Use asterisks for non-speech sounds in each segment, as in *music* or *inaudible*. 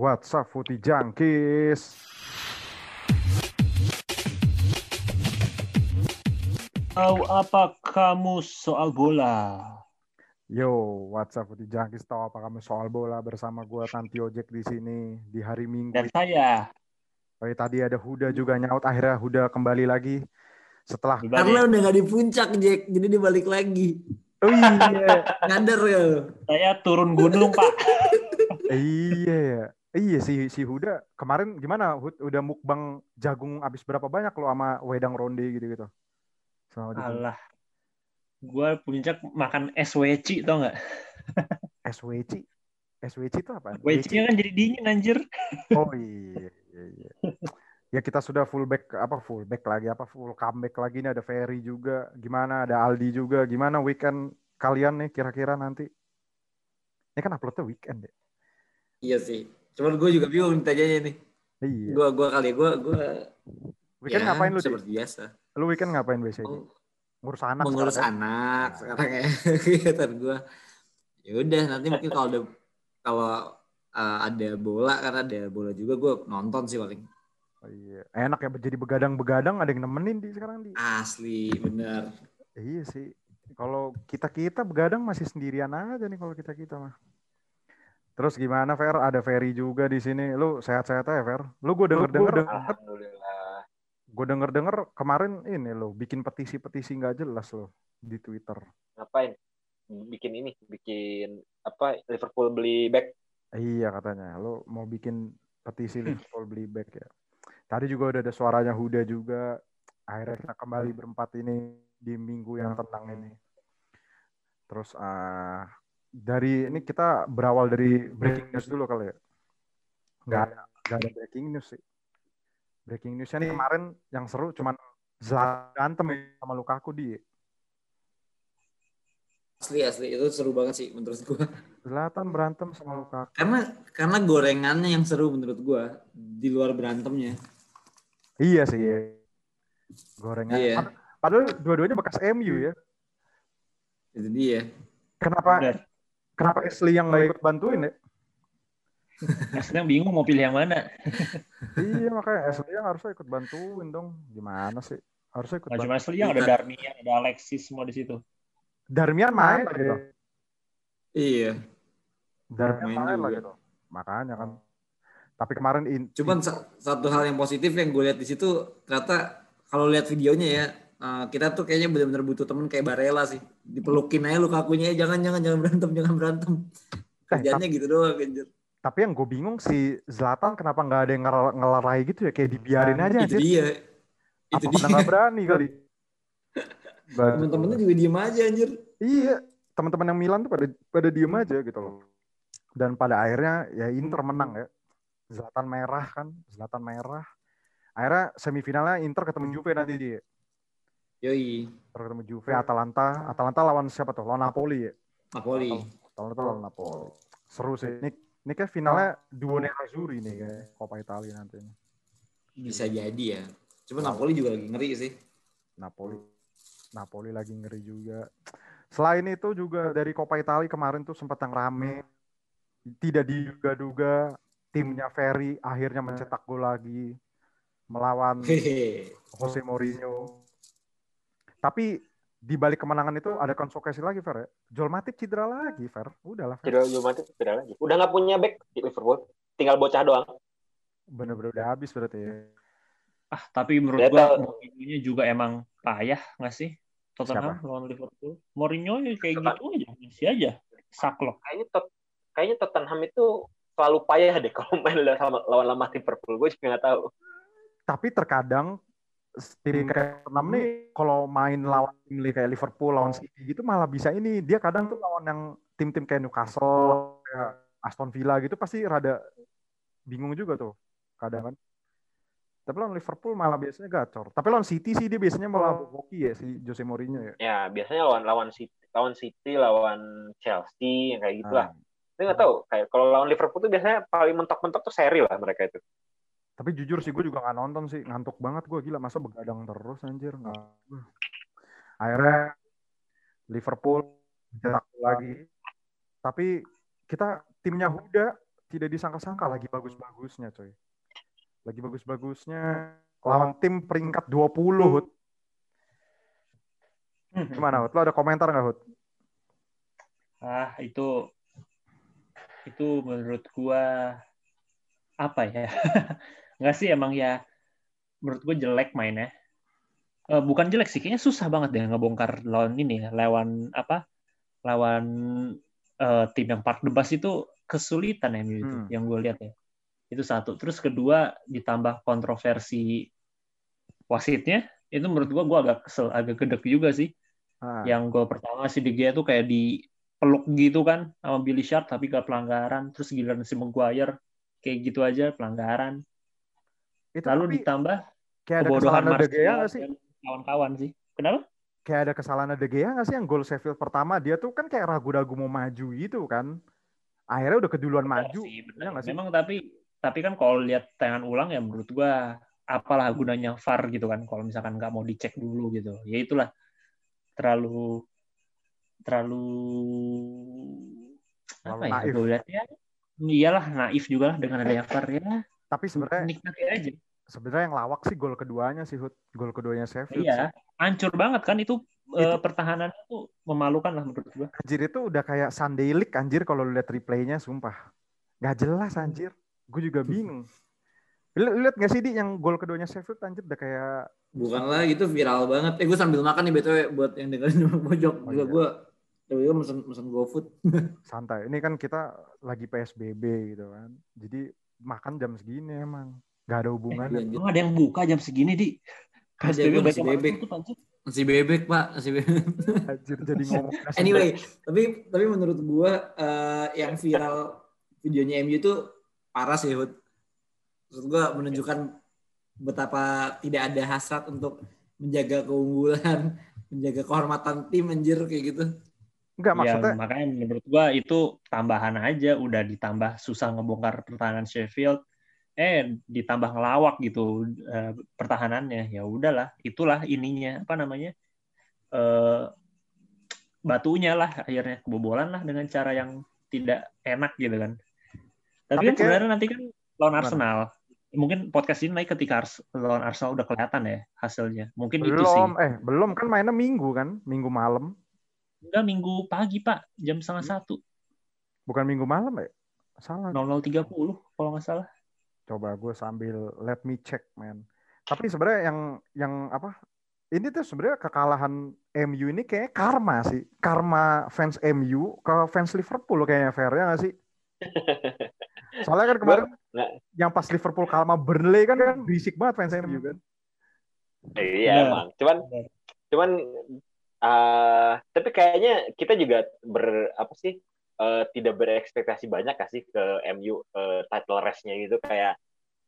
What's up, Footy Junkies? Tahu apa kamu soal bola? Yo, what's up, Footy Junkies? Tahu apa kamu soal bola bersama gue Tanti Ojek di sini di hari Minggu. Dan saya. Oh, ya, tadi ada Huda juga nyaut. Akhirnya Huda kembali lagi setelah. Karena udah nggak di puncak Jack, jadi dia balik lagi. Oh iya, *laughs* Ngader ya. Saya turun gunung, Pak. *laughs* iya ya. Iya si si Huda kemarin gimana? Hud, udah mukbang jagung abis berapa banyak lo sama wedang ronde gitu-gitu? Sama Alah. Gua puncak makan SWC tau nggak? *laughs* SWC. SWC itu apa? WC-nya kan jadi dingin anjir. *laughs* Oh iya, iya, iya. Ya kita sudah full back apa full back lagi apa full comeback lagi nih ada Ferry juga. Gimana ada Aldi juga. Gimana weekend kalian nih kira-kira nanti? Ini kan uploadnya weekend ya. Iya sih. Cuman gue juga bingung ditanyanya nih. Iya. Gue gua kali gue gue Weekend ya, ngapain lu? Di? Seperti biasa. Lu weekend ngapain biasanya? Di? Oh, Ngurus anak. mengurus sekarang, ya? anak sekarang ya *laughs* kegiatan gue. Ya udah nanti mungkin kalau ada kalau uh, ada bola karena ada bola juga gue nonton sih paling. Oh, iya. Enak ya jadi begadang-begadang ada yang nemenin di sekarang di. Asli bener. Iya sih. Kalau kita-kita begadang masih sendirian aja nih kalau kita-kita mah. Terus gimana Fer? Ada Ferry juga di sini. Lu sehat-sehat aja Fer. Lu gue denger-denger Alhamdulillah. gue denger-denger kemarin ini lo bikin petisi-petisi nggak jelas lo di Twitter. ngapain bikin ini bikin apa Liverpool beli back Iya katanya lo mau bikin petisi Liverpool beli back ya. Tadi juga udah ada suaranya Huda juga. Akhirnya kita kembali berempat ini di minggu yang tenang ini. Terus ah, dari ini kita berawal dari breaking news dulu kali ya. Nggak ada, nggak ada breaking news sih. Breaking newsnya nih kemarin yang seru cuman Zlatan berantem ya sama Lukaku di. Asli asli itu seru banget sih menurut gue. Zlatan berantem sama Lukaku. Karena karena gorengannya yang seru menurut gue di luar berantemnya. Iya sih. Gorengan. Iya. Pad- Padahal dua-duanya bekas MU ya. Itu dia. Kenapa Udah. Kenapa Ashley yang nggak ikut bantuin ya? *laughs* Nah, sedang bingung mau pilih yang mana. *laughs* iya makanya Ashley yang harusnya ikut bantuin dong. Gimana sih? Harusnya ikut Nah, bantuin. cuma Asli yang ada Darmian, ada Alexis semua di situ. Darmian main lagi tuh. Iya. Darmian Main main lagi tuh. Makanya kan. Tapi kemarin in, Cuman sa- satu hal yang positif yang gue lihat di situ ternyata kalau lihat videonya ya eh, kita tuh kayaknya benar-benar butuh temen kayak Barella sih. Dipelukin aja lu kakunya, "Eh, jangan jangan jangan berantem, jangan berantem. Kerjanya gitu doang anjir. tapi yang gue bingung si Zlatan kenapa nggak ada yang ngel- ngelerai gitu ya kayak dibiarin aja Itu anjir. dia. Apa Itu karena dia. nggak berani kali? *laughs* Temen-temennya juga diem aja anjir. Iya, teman-teman yang Milan tuh pada pada diem aja gitu loh. Dan pada akhirnya ya Inter menang ya. Zlatan merah kan, Zlatan merah. Akhirnya semifinalnya Inter ketemu Juve nanti dia. Yoi. Inter ketemu Juve, Atalanta. Atalanta lawan siapa tuh? Lawan Napoli ya. Napoli. Atalanta lawan Napoli. Seru sih. Ini, ini kayak finalnya duo Nerazzurri nih kayak Coppa Italia nanti. Bisa jadi ya. Cuma Napoli juga lagi ngeri sih. Napoli. Napoli lagi ngeri juga. Selain itu juga dari Coppa Italia kemarin tuh sempat yang rame. Tidak diduga-duga timnya Ferry akhirnya mencetak gol lagi melawan. Jose Mourinho. Tapi di balik kemenangan itu ada konsekuensi lagi Fer ya. Joel Matip cedera lagi Fer. Udahlah Fer. cedera Jumatnya cedera lagi udah nggak punya back di Liverpool tinggal bocah doang Bener-bener udah habis berarti ya. Ah, tapi menurut Dia gua tahu. Mourinho juga emang payah nggak sih? Tottenham lawan Liverpool. Mourinho ya kayak gitu aja, masih aja. Saklok. kayaknya tot kayaknya Tottenham itu selalu payah deh kalau main *laughs* lawan lawan lama Liverpool gue juga nggak tahu Tapi terkadang tim kayak Tottenham nih kalau main lawan tim kayak Liverpool lawan City gitu malah bisa ini. Dia kadang tuh lawan yang tim-tim kayak Newcastle kayak Aston Villa gitu pasti rada bingung juga tuh kadang kan. Tapi lawan Liverpool malah biasanya gacor. Tapi lawan City sih dia biasanya malah hoki ya si Jose Mourinho ya. Ya biasanya lawan lawan City lawan City lawan Chelsea yang kayak gitulah. Nah, Saya nggak tahu kayak kalau lawan Liverpool tuh biasanya paling mentok-mentok tuh seri lah mereka itu tapi jujur sih gue juga nggak nonton sih ngantuk banget gue gila masa begadang terus anjir nggak akhirnya Liverpool cetak lagi tapi kita timnya Huda tidak disangka-sangka lagi bagus-bagusnya, coy. Lagi bagus-bagusnya lawan tim peringkat 20, Hud. Gimana, Hud? Lo ada komentar nggak, Hud? Ah, itu itu menurut gua apa ya? *laughs* Enggak sih emang ya menurut gua jelek mainnya. Uh, bukan jelek sih, kayaknya susah banget deh ngebongkar lawan ini ya, lawan apa? Lawan uh, tim yang Park the Bus itu kesulitan ya itu Hmm. yang gue lihat ya. Itu satu. Terus kedua ditambah kontroversi wasitnya, itu menurut gua gua agak kesel, agak gedek juga sih Ah, yang gol pertama si De Gea tuh kayak di peluk gitu kan sama Billy Sharp tapi gak pelanggaran terus giliran si Maguire kayak gitu aja pelanggaran itu lalu tapi ditambah kayak ada kesalahan De Gea nggak sih? kawan-kawan sih kenapa Kayak ada kesalahan De Gea nggak sih yang gol Sheffield pertama dia tuh kan kayak ragu-ragu mau maju gitu kan. Akhirnya udah keduluan Benar maju. sih, benar. Nggak sih? memang tapi tapi kan kalau lihat tayangan ulang ya menurut gua apalah gunanya VAR gitu kan kalau misalkan nggak mau dicek dulu gitu ya itulah terlalu terlalu Terlalu apa ya naif. gue lihat ya iyalah naif juga lah dengan adanya VAR ya Tapi sebenarnya nikmati aja sebenarnya yang lawak sih gol keduanya sih Hud. Gol keduanya Sheffield. Iya, hancur banget kan itu, eh, Itu- pertahanan itu memalukan lah menurut gua. sih. Anjir itu udah kayak Sunday League anjir kalau lu lihat replaynya sumpah. Nggak jelas anjir. Gue juga bingung. Lu lihat nggak sih di yang gol keduanya Sheffield anjir udah kayak Bukan lah itu viral banget. Eh gue sambil makan nih BTW buat yang dengerin *laughs* di pojok. Oh, juga iya. gue tiba-tiba mesen mesen GoFood. *laughs* santai. Ini kan kita lagi PSBB gitu kan. Jadi makan jam segini emang. Nggak ada hubungannya. Emang ada yang buka jam segini di PSBB gua masih bebek. Nasi bebek pak, nasi bebek. Anjir jadi ngomong. *laughs* anyway, tapi tapi menurut gue eh, yang viral videonya MU itu parah sih Hud. Maksud gue menunjukkan betapa tidak ada hasrat untuk menjaga keunggulan, *laughs* menjaga kehormatan tim anjir kayak gitu. Enggak Ya, maksudnya makanya menurut gua itu tambahan aja udah ditambah susah ngebongkar pertahanan Sheffield eh ditambah ngelawak gitu eh, pertahanannya. Ya udahlah itulah ininya apa namanya eh batunya lah akhirnya kebobolan lah dengan cara yang tidak enak gitu kan. Tapi, Tapi kan sebenarnya nanti kan lawan? Arsenal. Mungkin podcast ini naik ketika Ars- lawan Arsenal udah kelihatan ya hasilnya. Mungkin itu sih. Belum eh belum kan mainnya minggu kan minggu malam enggak minggu pagi pak. Jam setengah satu. Bukan minggu malam ya? Salah. 00.30 kalau nggak salah. Coba gue sambil let me check man. Tapi sebenarnya yang yang apa ini tuh sebenarnya kekalahan MU ini kayak karma sih. Karma fans MU ke fans Liverpool kayaknya fair ya nggak sih? *laughs* Soalnya kan kemarin nggak. yang pas Liverpool kalah sama Burnley kan kan berisik banget fans MU kan? Iya emang. Cuman cuman eh tapi kayaknya kita juga ber apa sih eh, tidak berekspektasi banyak kasih ke MU eh, title race-nya gitu kayak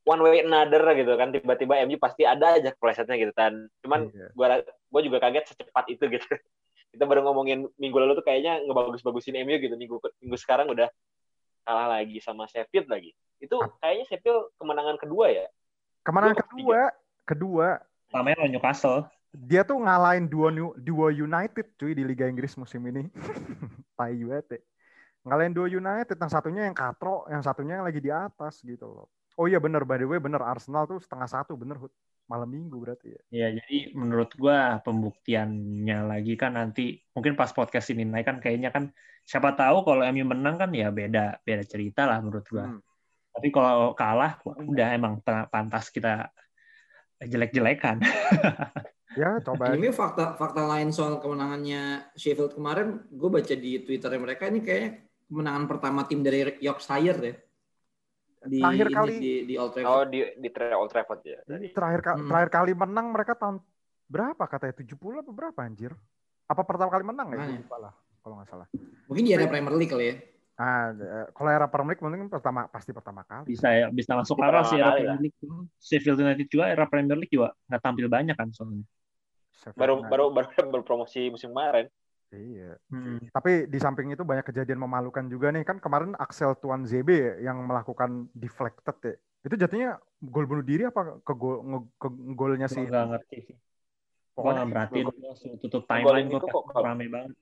one way another gitu kan tiba-tiba MU pasti ada aja keplesetnya gitu kan. Cuman Iya. gua gua juga kaget secepat itu gitu. *laughs* Kita baru ngomongin minggu lalu tuh kayaknya ngebagus-bagusin MU gitu minggu minggu sekarang udah kalah lagi sama Sheffield lagi. Itu kayaknya Sheffield kemenangan kedua ya. kemenangan Dua, kedua kedua namanya lawan Newcastle dia tuh ngalahin dua New- dua United cuy di Liga Inggris musim ini. *laughs* Tai banget ya. Ngalahin dua United, yang satunya yang katro, yang satunya yang lagi di atas gitu loh. Oh iya bener, by the way bener Arsenal tuh setengah satu bener malam minggu berarti ya. ya jadi menurut gua pembuktiannya lagi kan nanti mungkin pas podcast ini naik kan kayaknya kan siapa tahu kalau MU menang kan ya beda beda cerita lah menurut gua Hmm. tapi kalau kalah wah, udah emang ta- pantas kita jelek-jelekan *laughs* Ya coba. Ini fakta fakta lain soal kemenangannya Sheffield kemarin, gue baca di Twitternya mereka ini kayaknya kemenangan pertama tim dari Yorkshire ya. Di, Terakhir ini, kali- di, di Old Oh di di Tra- Old Trafford ya. Ini terakhir Hmm. terakhir kali menang mereka tahun berapa katanya 70 apa berapa anjir? Apa pertama kali menang ya? Makanya. lupa lah kalau nggak salah. Mungkin di era Premier League kali ya. Ah, eh, kalau era Premier League mungkin pertama pasti pertama kali. bisa ya bisa masuk arah sih era Premier League Sheffield United juga era Premier League juga nggak tampil banyak kan soalnya Sheffield Baru United. baru baru *laughs* berpromosi musim kemarin. Iya. Hmm. Tapi di samping itu banyak kejadian memalukan juga nih kan kemarin Axel Tuan ya, yang melakukan deflected ya. Itu jatuhnya gol bunuh diri apa ke gol nge- ke golnya sih? nggak ngerti sih Pokoknya suruh tutup timeline itu kok rame banget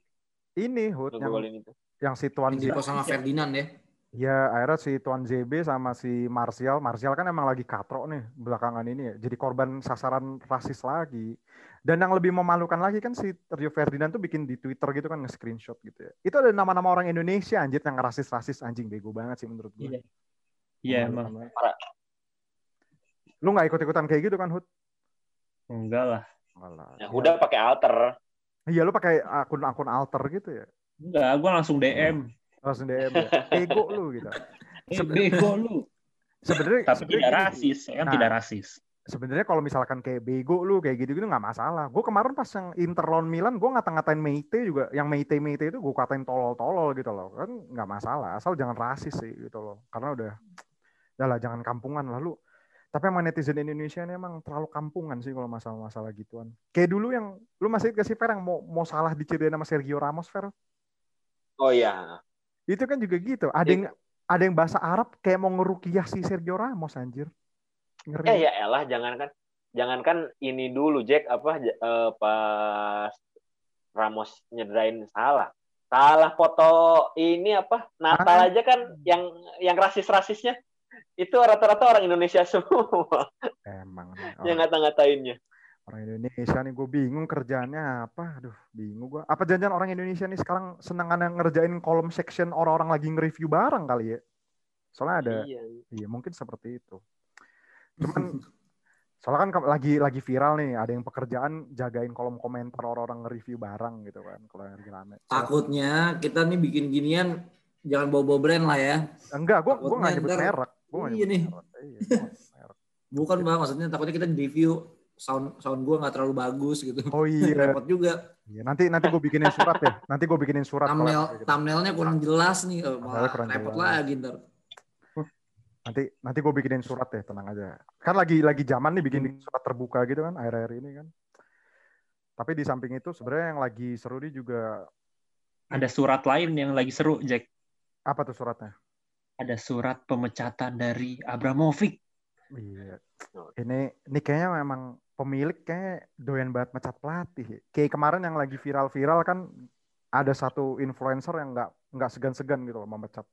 ini Hud yang, yang si Tuan di sama Ferdinand ya. Ya akhirnya si Tuan ZB sama si Martial, Martial kan emang lagi katrok nih belakangan ini ya, jadi korban sasaran rasis lagi. Dan yang lebih memalukan lagi kan si Rio Ferdinand tuh bikin di Twitter gitu kan nge-screenshot gitu ya. Itu ada nama-nama orang Indonesia anjir yang rasis-rasis anjing bego banget sih menurut gue. Iya. Iya emang. Lu nggak ikut-ikutan kayak gitu kan Hud? Enggak lah. Alah. Ya, udah pakai alter. Iya lu pakai akun-akun alter gitu ya. Enggak, gue langsung DM. Langsung DM ya. Ego lu gitu. Eh, bego lu. Sebenarnya Tapi sebenarnya tidak rasis, saya kan Nah. tidak rasis. sebenarnya kalau misalkan kayak bego lu kayak gitu-gitu nggak masalah. Gue kemarin pas yang Inter lawan Milan, gue ngata-ngatain Meite juga, yang Meite Meite itu gue katain tolol-tolol gitu loh, kan nggak masalah. Asal jangan rasis sih gitu loh, karena udah, udah lah jangan kampungan lalu. Tapi emang netizen Indonesia ini emang terlalu kampungan sih kalau masalah-masalah gituan. Kayak dulu yang lu masih kasih Fer yang mau mau salah diceritain sama Sergio Ramos Fer, Oh iya. Itu kan juga gitu. Ada yang ada yang bahasa Arab kayak mau ngerukiah si Sergio Ramos anjir. Ngeri. Eh ya elah jangankan jangankan ini dulu Jack apa eh, pas Ramos nyederain salah. Salah foto ini apa? Natal Ah. aja kan yang yang rasis-rasisnya itu rata-rata orang Indonesia *laughs* semua Emang yang ngata-ngatainnya. Orang Indonesia nih gue bingung kerjaannya apa. Aduh, bingung gue. Apa janjian orang Indonesia nih sekarang senengan yang ngerjain kolom section orang-orang lagi nge-review barang kali ya? Soalnya ada, Iya. iya mungkin seperti itu. Cuman soalnya kan lagi lagi viral nih, ada yang pekerjaan jagain kolom komentar orang-orang nge-review barang gitu kan, kalau yang lagi rame. Takutnya kita nih bikin ginian jangan bawa-bawa brand lah ya. enggak, gue gue nggak nyebut merek. Gue nggak Iya nih. merek. Iya, gua nggak nyebut merek. Bukan bang, maksudnya takutnya kita review sound sound gue nggak terlalu bagus gitu. Oh *laughs* iya, Repot juga. Iya, nanti nanti gue bikinin surat ya. Nanti gue bikinin surat. kalau Thumbnail kayak gitu. thumbnailnya kurang jelas nih, oh, Thumbnailnya malah kurang repot jelas. lagi ntar. Nanti nanti gue bikinin surat ya, tenang aja. Kan lagi lagi zaman nih bikin Hmm. surat terbuka gitu kan, akhir-akhir ini kan. Tapi di samping itu sebenarnya yang lagi seru nih juga Ada surat lain yang lagi seru, Jack. apa tuh suratnya? Ada surat pemecatan dari Abramovic. Iya. Ini ini kayaknya memang pemilik kayak doyan banget mecat pelatih. ya. Kayak kemarin yang lagi viral-viral kan ada satu influencer yang nggak nggak segan-segan gitu loh memecat.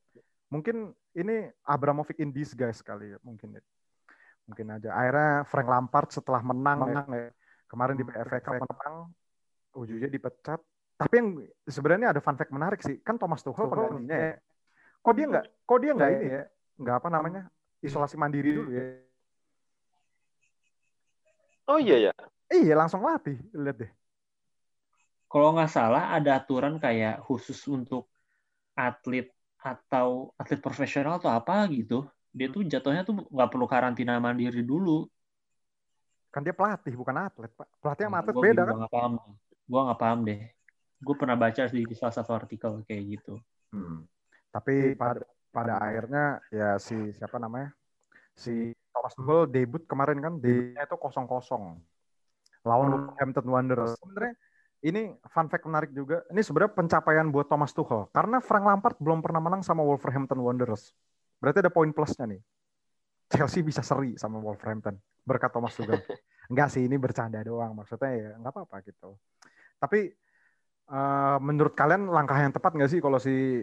Mungkin ini Abramovich in disguise kali ya, mungkin ya. Mungkin aja. Akhirnya Frank Lampard setelah menang, menang ya. Kemarin di FA Cup menang, ujungnya dipecat. Tapi yang sebenarnya ada fun fact menarik sih. Kan Thomas Tuchel penggantinya ya. Kok dia nggak, kok dia nggak ini ya? Nggak apa namanya? Isolasi mandiri dulu ya. Oh iya ya. Iya langsung latih, lihat deh. Kalau nggak salah ada aturan kayak khusus untuk atlet atau atlet profesional atau apa gitu. Dia tuh jatuhnya tuh nggak perlu karantina mandiri dulu. Kan dia pelatih bukan atlet, Pak. Pelatih sama atlet Gua beda kan? nggak paham. Gua nggak paham deh. Gue pernah baca di salah satu artikel kayak gitu. Hmm. Tapi pada pada akhirnya ya si siapa namanya? Si Thomas Tuchel debut kemarin kan dia itu kosong kosong lawan Wolverhampton Wanderers. Sebenarnya ini fun fact menarik juga. Ini sebenarnya pencapaian buat Thomas Tuchel karena Frank Lampard belum pernah menang sama Wolverhampton Wanderers. Berarti ada poin plusnya nih. Chelsea bisa seri sama Wolverhampton berkat Thomas Tuchel. *laughs* Enggak sih ini bercanda doang maksudnya ya nggak apa-apa gitu. Tapi eh, menurut kalian langkah yang tepat nggak sih kalau si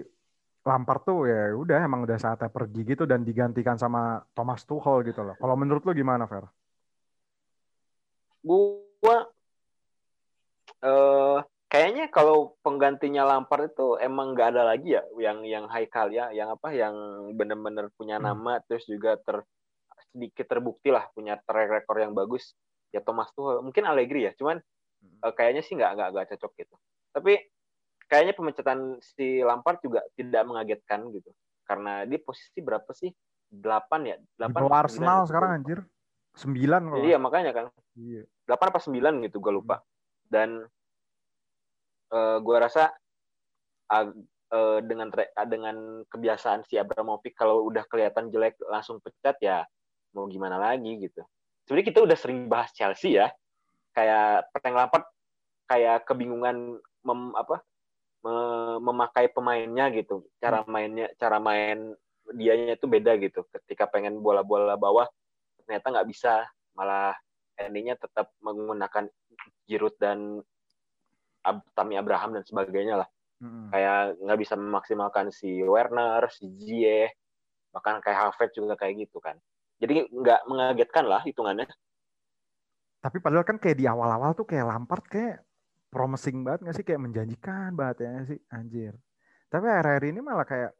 Lampard tuh ya udah emang udah saatnya pergi gitu dan digantikan sama Thomas Tuchel gitu loh. Kalau menurut lu gimana, Fer? Gua eh kayaknya kalau penggantinya Lampard itu emang nggak ada lagi ya yang yang Haikal ya, yang apa yang bener-bener punya Hmm. nama terus juga ter sedikit terbukti lah punya track record yang bagus ya Thomas Tuchel mungkin Allegri ya cuman eh, kayaknya sih nggak nggak cocok gitu tapi kayaknya pemecatan si Lampard juga tidak mengagetkan gitu karena di posisi berapa sih delapan ya Di delapan bawah Arsenal gitu, sekarang anjir. Sembilan kalau. iya makanya kan Iya. 8 apa 9 gitu gue lupa. Dan eh gue rasa eh, dengan dengan kebiasaan si Abramovich kalau udah kelihatan jelek langsung pecat ya mau gimana lagi gitu. Sebenarnya kita udah sering bahas Chelsea ya. Kayak Frank Lampard kayak kebingungan mem, apa memakai pemainnya gitu. Cara mainnya cara main dianya itu beda gitu. Ketika pengen bola-bola bawah ternyata nggak bisa malah endingnya tetap menggunakan Giroud dan Ab- Tammy Abraham dan sebagainya lah. Mm-mm. kayak nggak bisa memaksimalkan si Werner, si Ziyech, bahkan kayak Havertz juga kayak gitu kan. Jadi nggak mengagetkan lah hitungannya. Tapi padahal kan kayak di awal-awal tuh kayak Lampard kayak promising banget nggak sih kayak menjanjikan banget ya sih anjir. Tapi akhir-akhir ini malah kayak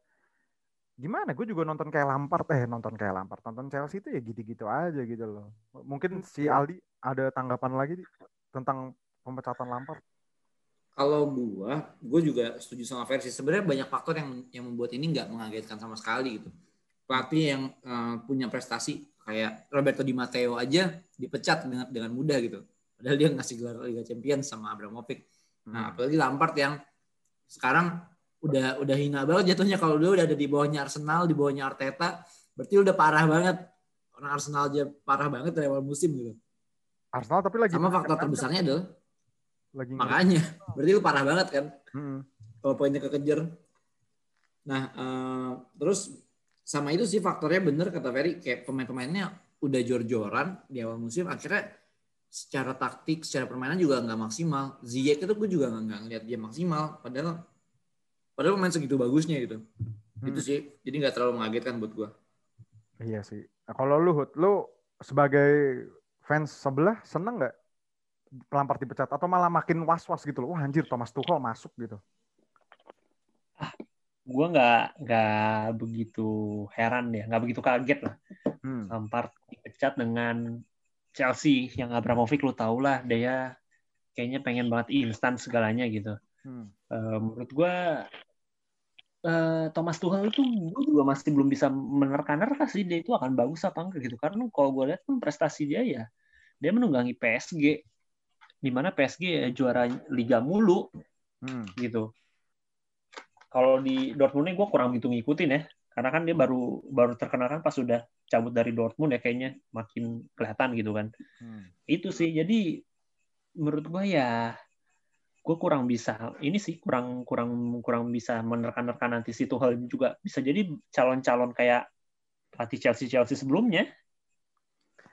gimana? Gue juga nonton kayak Lampard eh nonton kayak Lampard, nonton Chelsea itu ya gitu-gitu aja gitu loh. Mungkin si Aldi ada tanggapan lagi tentang pemecatan Lampard. Kalau gua, gua juga setuju sama versi. Sebenarnya banyak faktor yang yang membuat ini nggak mengagetkan sama sekali gitu. Pelatih yang eh, punya prestasi kayak Roberto Di Matteo aja dipecat dengan dengan mudah gitu. Padahal dia ngasih gelar Liga Champions sama Abramovich. Nah, Hmm. apalagi Lampard yang sekarang udah udah hina banget jatuhnya kalau dia udah ada di bawahnya Arsenal, di bawahnya Arteta, berarti udah parah banget. Orang Arsenal aja parah banget dari awal musim gitu. Arsenal tapi lagi Sama faktor kan? terbesarnya adalah lagi makanya berarti lu parah banget kan Hmm. kalau poinnya kekejar. Nah, eh, terus sama itu sih faktornya bener kata Ferry kayak pemain-pemainnya udah jor-joran di awal musim akhirnya secara taktik, secara permainan juga nggak maksimal. Ziyech itu gue juga nggak ngeliat dia maksimal padahal padahal pemain segitu bagusnya gitu. Hmm. Itu sih. Jadi nggak terlalu mengagetkan buat gue. Iya sih. Nah, kalau lu, Hud, lu sebagai fans sebelah seneng nggak Lampard dipecat atau malah makin was-was gitu loh. Wah anjir Thomas Tuchel masuk gitu. Gue nggak nggak begitu heran ya, nggak begitu kaget lah. Hmm. Lampard dipecat dengan Chelsea yang Abramovich lu tau lah dia kayaknya pengen banget instan segalanya gitu. Hmm. Eh, menurut gue eh, Thomas Tuchel itu gue juga masih belum bisa menerka-nerka sih dia itu akan bagus apa enggak gitu karena kalau gue lihat pun prestasi dia ya dia menunggangi PSG di mana PSG ya juara liga mulu Hmm. gitu. Kalau di Dortmund gue kurang begitu ngikutin ya, karena kan dia baru baru terkenal kan pas sudah cabut dari Dortmund ya kayaknya makin kelihatan gitu kan. Hmm. Itu sih, jadi menurut gue ya gue kurang bisa ini sih kurang kurang kurang bisa menerka-nerka nanti si Tuchel juga bisa jadi calon-calon kayak pelatih Chelsea Chelsea sebelumnya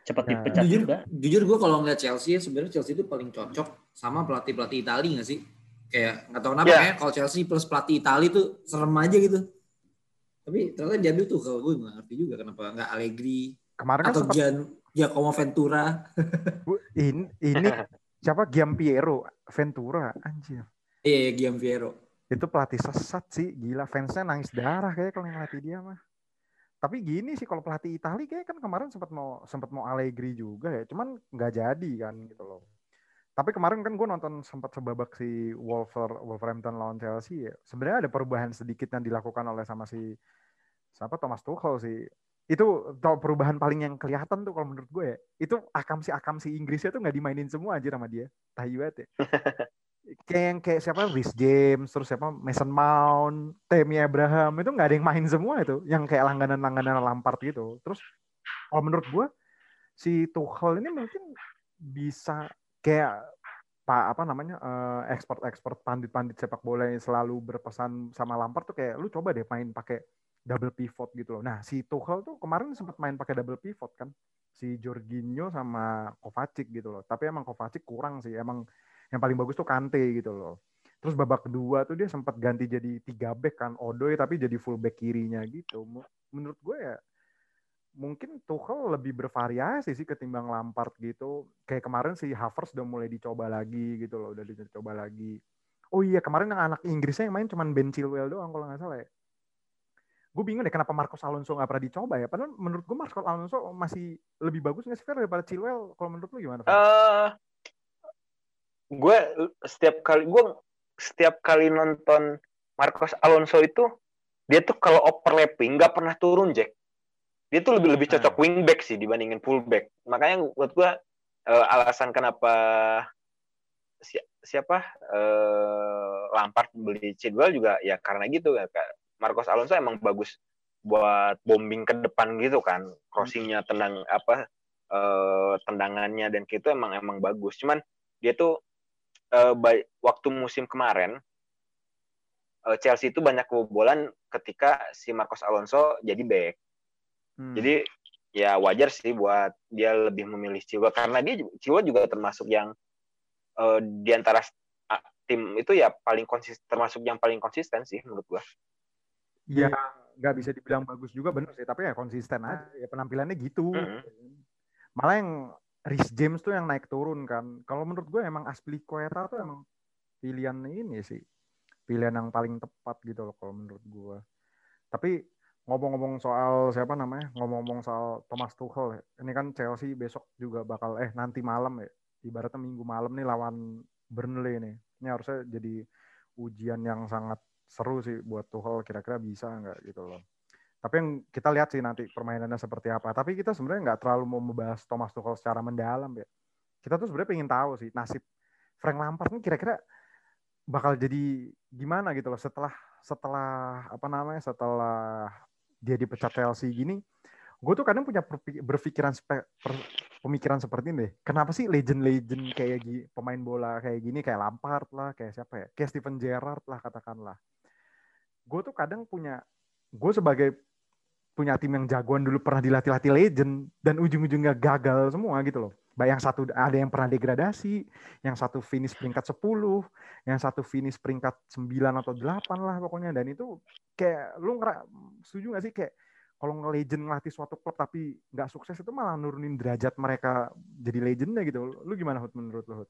cepat Ya. dipecat Jujur, juga. jujur gue kalau ngeliat Chelsea ya sebenarnya Chelsea itu paling cocok sama pelatih pelatih Italia nggak sih? Kayak nggak tahu kenapa Ya. kayak kalau Chelsea plus pelatih Italia tuh serem aja gitu. Tapi ternyata diambil tuh kalau gue nggak ngerti juga kenapa nggak Allegri Kemarin kan atau sempat Gian Giacomo Ventura. *laughs* Ini, ini siapa Giampiero Ventura anjir. Iya, yeah, Gian Piero. Itu pelatih sesat sih, gila fansnya nangis darah kayak kalau ngelatih dia mah. Tapi gini sih kalau pelatih Italia kayak kan kemarin sempat mau sempat mau Allegri juga ya, cuman nggak jadi kan gitu loh. Tapi kemarin kan gue nonton sempat sebabak si Wolver, Wolverhampton lawan Chelsea ya. Sebenarnya ada perubahan sedikit yang dilakukan oleh sama si siapa Thomas Tuchel sih. Itu tau perubahan paling yang kelihatan tuh kalau menurut gue ya. Itu akam si akam si Inggrisnya tuh nggak dimainin semua aja sama dia. Tahi banget ya. *laughs* kayak yang kayak siapa Rhys James terus siapa Mason Mount, Tammy Abraham itu nggak ada yang main semua itu, yang kayak langganan-langganan Lampard gitu. Terus kalau menurut gue si Tuchel ini mungkin bisa kayak pak apa namanya eh, expert-expert pandit-pandit sepak bola yang selalu berpesan sama Lampard tuh kayak lu coba deh main pakai double pivot gitu loh. Nah si Tuchel tuh kemarin sempat main pakai double pivot kan, si Jorginho sama Kovacic gitu loh. Tapi emang Kovacic kurang sih, emang yang paling bagus tuh Kante gitu loh. Terus babak kedua tuh dia sempat ganti jadi tiga back kan, Odoi tapi jadi full back kirinya gitu. Menurut gue ya mungkin Tuchel lebih bervariasi sih ketimbang Lampard gitu. Kayak kemarin si Havertz udah mulai dicoba lagi gitu loh, udah dicoba lagi. Oh iya kemarin yang anak Inggrisnya yang main cuman Ben Chilwell doang kalau nggak salah ya. Gue bingung deh kenapa Marcos Alonso nggak pernah dicoba ya. Padahal menurut gue Marcos Alonso masih lebih bagus nggak sih Fer, daripada Chilwell. Kalau menurut lu gimana? Fer? eh gue setiap kali gue setiap kali nonton Marcos Alonso itu dia tuh kalau overlapping nggak pernah turun Jack dia tuh lebih lebih cocok wingback sih dibandingin fullback makanya buat gue eh, alasan kenapa si- siapa eh, Lampard beli Chilwell juga ya karena gitu ya Kak. Marcos Alonso emang bagus buat bombing ke depan gitu kan crossingnya tendang apa eh, tendangannya dan gitu emang emang bagus cuman dia tuh eh, by- waktu musim kemarin eh, Chelsea itu banyak kebobolan ketika si Marcos Alonso jadi back. Hmm. Jadi ya wajar sih buat dia lebih memilih Chilwell karena dia Chilwell juga termasuk yang eh, di antara tim itu ya paling konsisten termasuk yang paling konsisten sih menurut gua. Ya nggak bisa dibilang bagus juga bener sih, tapi ya konsisten aja. Ya penampilannya gitu. Mm-hmm. Malah yang Rhys James tuh yang naik turun kan. Kalau menurut gue emang Aspilicueta tuh emang pilihan ini sih. Pilihan yang paling tepat gitu loh kalau menurut gue. Tapi ngomong-ngomong soal siapa namanya? Ngomong-ngomong soal Thomas Tuchel. Ini kan Chelsea besok juga bakal eh nanti malam ya. Ibaratnya minggu malam nih lawan Burnley nih. Ini harusnya jadi ujian yang sangat seru sih buat Tuchel kira-kira bisa nggak gitu loh. Tapi yang kita lihat sih nanti permainannya seperti apa. Tapi kita sebenarnya nggak terlalu mau membahas Thomas Tuchel secara mendalam ya. Kita tuh sebenarnya pengen tahu sih nasib Frank Lampard ini kira-kira bakal jadi gimana gitu loh setelah setelah apa namanya setelah dia dipecat Chelsea gini. Gue tuh kadang punya berpikiran pemikiran seperti ini deh. Kenapa sih legend-legend kayak gini, pemain bola kayak gini kayak Lampard lah, kayak siapa ya? Kayak Steven Gerrard lah katakanlah. Gue tuh kadang punya gue sebagai punya tim yang jagoan dulu pernah dilatih-latih legend dan ujung-ujungnya gagal semua gitu loh. Yang satu ada yang pernah degradasi, yang satu finish peringkat 10, yang satu finish peringkat 9 atau 8 lah pokoknya. Dan itu kayak lu ngera, setuju gak sih kayak kalau nge-legend ngelatih suatu klub tapi nggak sukses itu malah nurunin derajat mereka jadi legendnya gitu. Lu gimana Hud menurut lu?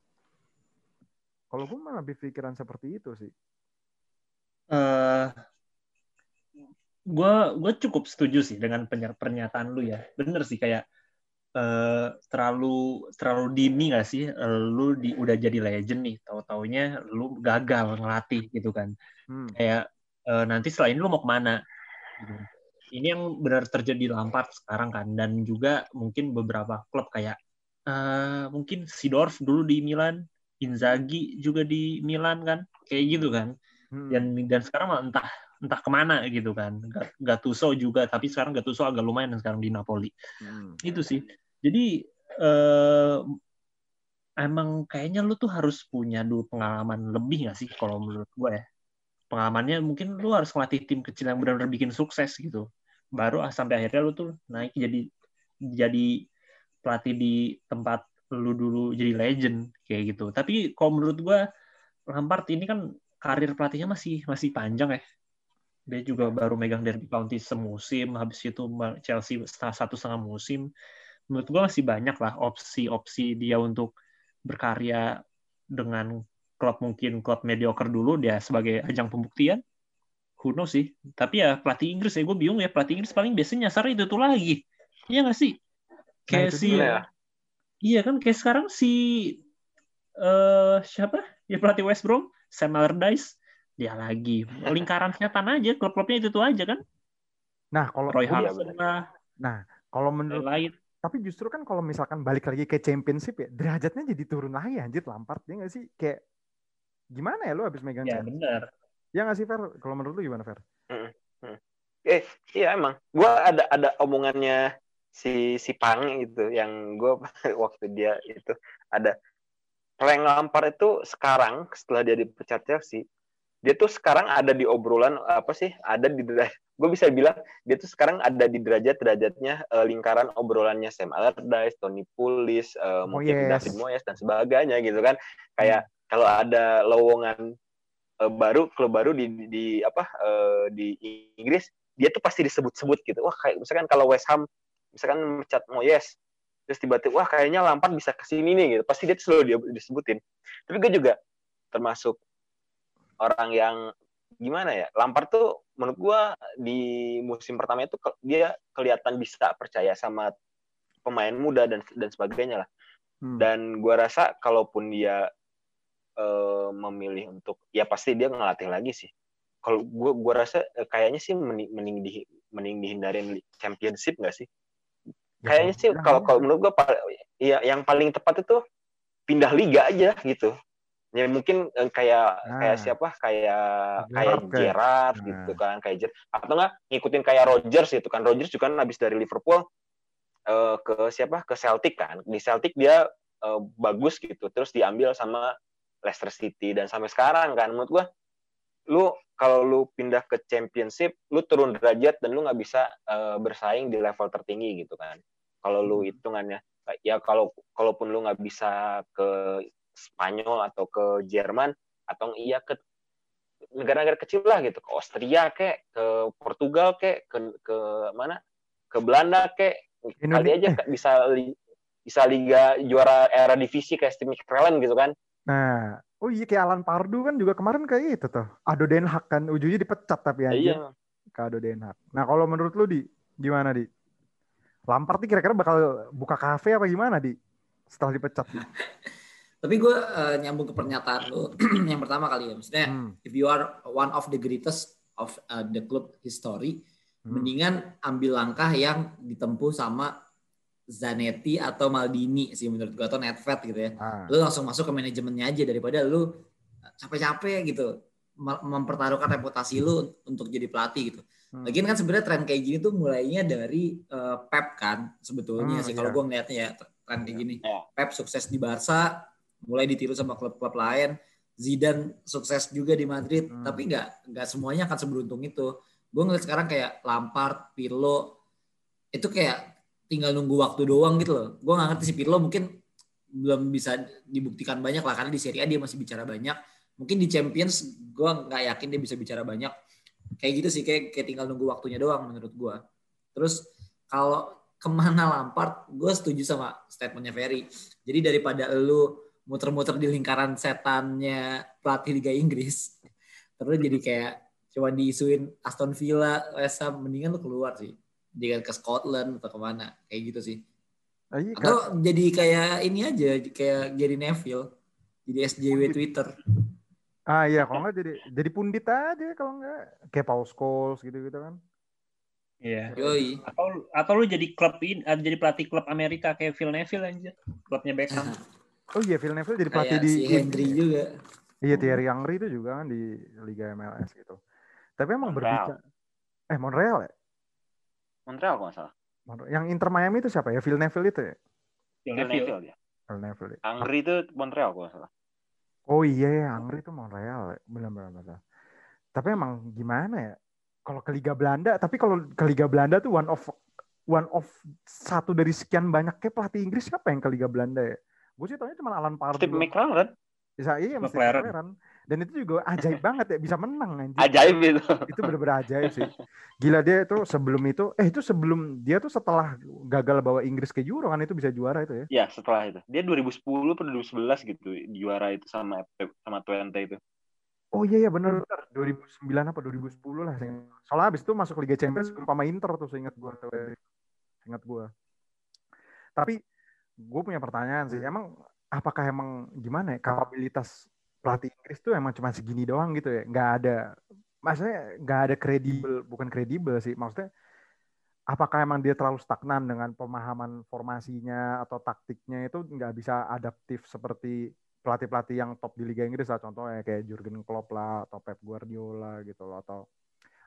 Kalau gue malah berpikiran seperti itu sih. Uh, gue gue cukup setuju sih dengan pernyataan lu ya bener sih kayak uh, terlalu terlalu dini gak sih uh, lu di, udah jadi legend nih tahu taunya lu gagal ngelatih gitu kan hmm. kayak uh, nanti setelah ini lu mau ke mana gitu. ini yang benar terjadi Lampard sekarang kan dan juga mungkin beberapa klub kayak uh, mungkin Sidorf dulu di Milan Inzaghi juga di Milan kan kayak gitu kan hmm. dan dan sekarang entah entah ke mana gitu kan. Gattuso juga, tapi sekarang Gattuso agak lumayan sekarang di Napoli. Hmm. Itu sih. Jadi eh, emang kayaknya lu tuh harus punya dulu pengalaman lebih gak sih kalau menurut gue ya. Pengalamannya mungkin lu harus ngelatih tim kecil yang benar-benar bikin sukses gitu. Baru ah, sampai akhirnya lu tuh naik jadi jadi pelatih di tempat lu dulu jadi legend kayak gitu. Tapi kalau menurut gue Lampard ini kan karir pelatihnya masih masih panjang ya dia juga baru megang Derby County semusim, habis itu Chelsea satu setengah musim. Menurut gue masih banyak lah opsi-opsi dia untuk berkarya dengan klub mungkin klub mediocre dulu dia sebagai ajang pembuktian. Who knows sih. Tapi ya pelatih Inggris ya gue bingung ya pelatih Inggris paling biasanya nyasar itu tuh lagi. Iya gak sih? Kayak nah, si ya. Iya kan kayak sekarang si uh, siapa? Ya pelatih West Brom, Sam Allardyce dia lagi. *laughs* Lingkaran setan aja klub-klubnya itu tuh aja kan? Nah kalau Roy Hodgson lah nah kalau menurut lain. tapi justru kan kalau misalkan balik lagi ke championship ya derajatnya jadi turun lagi anjir Lampard ya nggak sih? Kayak gimana ya lu habis megang ya benar ya nggak sih Fer? Kalau menurut lu gimana Fer? Hmm, hmm. eh iya emang. Gue ada ada omongannya si si Pang itu yang gue *laughs* waktu dia itu ada. Frank Lampard itu sekarang setelah dia dipecat Chelsea dia tuh sekarang ada di obrolan apa sih ada di gue bisa bilang dia tuh sekarang ada di derajat derajatnya uh, lingkaran obrolannya Sam Allardyce, Tony Pulis, uh, oh, mungkin yes. David Moyes dan sebagainya gitu kan kayak hmm. kalau ada lowongan uh, baru klub baru di, di, di apa uh, di Inggris dia tuh pasti disebut-sebut gitu wah kayak misalkan kalau West Ham misalkan mencat Moyes terus tiba-tiba wah kayaknya Lampard bisa ke sini nih gitu pasti dia tuh selalu dia disebutin tapi gue juga termasuk orang yang gimana ya Lampard tuh menurut gua di musim pertama itu dia kelihatan bisa percaya sama pemain muda dan dan sebagainya lah. Hmm. dan gua rasa kalaupun dia uh, memilih untuk ya pasti dia ngelatih lagi sih. Kalau gua gua rasa uh, kayaknya sih mending mending, di, mending dihindarin championship nggak sih? Ya, kayaknya sih kalau kalau menurut gua ya yang paling tepat itu pindah liga aja gitu ya mungkin eh, kayak nah. kayak siapa? Kayak kayak Gerard nah. gitu kan kayak Gerard atau enggak ngikutin kayak Rogers gitu kan. Rogers juga kan habis dari Liverpool uh, ke siapa? Ke Celtic kan. Di Celtic dia uh, bagus gitu terus diambil sama Leicester City. Dan sampai sekarang kan menurut gua lu kalau lu pindah ke championship lu turun derajat dan lu nggak bisa uh, bersaing di level tertinggi gitu kan. Kalau lu hmm. hitungannya ya kalau kalaupun lu nggak bisa ke Spanyol atau ke Jerman atau iya ke negara-negara kecil lah gitu ke Austria kek ke Portugal kek ke ke mana ke Belanda kek kali Indonesia- aja bisa li- bisa liga juara era divisi kayak Steve McClellan gitu kan Nah, oh iya kayak Alan Pardu kan juga kemarin kayak itu tuh. Ado Den Haag kan ujungnya dipecat tapi aja. iya ke Ado Den Haag. Nah, kalau menurut lu di gimana di? Lampard nih kira-kira bakal buka kafe apa gimana di? Setelah dipecat di? *laughs* Tapi gue eh, nyambung ke pernyataan lu *clears throat* yang pertama kali ya. Maksudnya, Hmm. if you are one of the greatest of uh, the club history, Hmm. mendingan ambil langkah yang ditempuh sama Zanetti atau Maldini sih menurut gue atau Nedved gitu ya. Ah, Lu langsung masuk ke manajemennya aja daripada lu capek-capek gitu mem- mempertaruhkan reputasi lu untuk jadi pelatih gitu. hmm. Lagian kan sebenarnya tren kayak gini tuh mulainya dari eh, Pep kan sebetulnya Hmm, sih kalau iya. gue ngeliatnya ya tren kayak gini. Iya. Pep sukses di Barca, mulai ditiru sama klub-klub lain. Zidane sukses juga di Madrid, Hmm. tapi nggak nggak semuanya akan seberuntung itu. Gue ngeliat sekarang kayak Lampard, Pirlo, itu kayak tinggal nunggu waktu doang gitu loh. Gue nggak ngerti si Pirlo mungkin belum bisa dibuktikan banyak lah karena di Serie A dia masih bicara banyak. Mungkin di Champions gue nggak yakin dia bisa bicara banyak. Kayak gitu sih kayak, kayak tinggal nunggu waktunya doang menurut gue. Terus kalau ke mana Lampard, gue setuju sama statementnya Ferry. Jadi daripada lu muter-muter di lingkaran setannya pelatih Liga Inggris, terus jadi kayak cuma diisuin Aston Villa, West Ham, mendingan lu keluar sih. Dia ke Scotland atau ke mana, kayak gitu sih. Atau jadi kayak ini aja, kayak Gary Neville, jadi SJW Twitter. Ah iya, kalau nggak jadi jadi pundit aja kalau nggak kayak Paul Scholes gitu-gitu kan. Iya. Yoi. Atau atau lu jadi klub ini, jadi pelatih klub Amerika kayak Phil Neville aja. Klubnya Beckham. Oh iya, Phil Neville jadi pelatih Kayak di si Henry juga. Iya, Thierry Henry itu juga kan di Liga MLS gitu. Tapi emang Montreal. berbicara eh Montreal ya? Montreal kalau nggak salah Montreal. Yang Inter Miami itu siapa ya? Phil Neville itu ya? Phil Phil Neville. Phil Neville. ya? Angri itu Montreal kalau nggak salah Oh iya ya, Angri itu Montreal. ya. Benar-benar. benar. Tapi emang gimana ya? Kalau ke Liga Belanda, tapi kalau ke Liga Belanda tuh one of one of satu dari sekian banyaknya pelatih Inggris siapa yang ke Liga Belanda ya? Gue sih taunya cuma Alan Pardew. Steve McClellan Bisa iya Steve mesti McLaren. McLaren. Dan itu juga ajaib *laughs* banget ya bisa menang anjir. ajaib itu Itu bener-bener ajaib sih. Gila dia itu sebelum itu eh itu sebelum dia tuh setelah gagal bawa Inggris ke Euro kan itu bisa juara itu ya. ya setelah itu dia 2010 atau 2011 gitu juara itu sama sama Twente itu Oh iya iya bener bener 2009 apa 2010 lah. seingat- Soalnya habis itu masuk Liga Champions sama Inter tuh seingat gua tuh. Ingat gua. Tapi gue punya pertanyaan sih. Emang apakah emang gimana ya kapabilitas pelatih Inggris tuh emang cuma segini doang gitu ya? Nggak ada maksudnya nggak ada kredibel, bukan kredibel sih. Maksudnya apakah emang dia terlalu stagnan dengan pemahaman formasinya atau taktiknya itu nggak bisa adaptif seperti pelatih-pelatih yang top di Liga Inggris lah contohnya kayak Jurgen Klopp lah atau Pep Guardiola gitu loh atau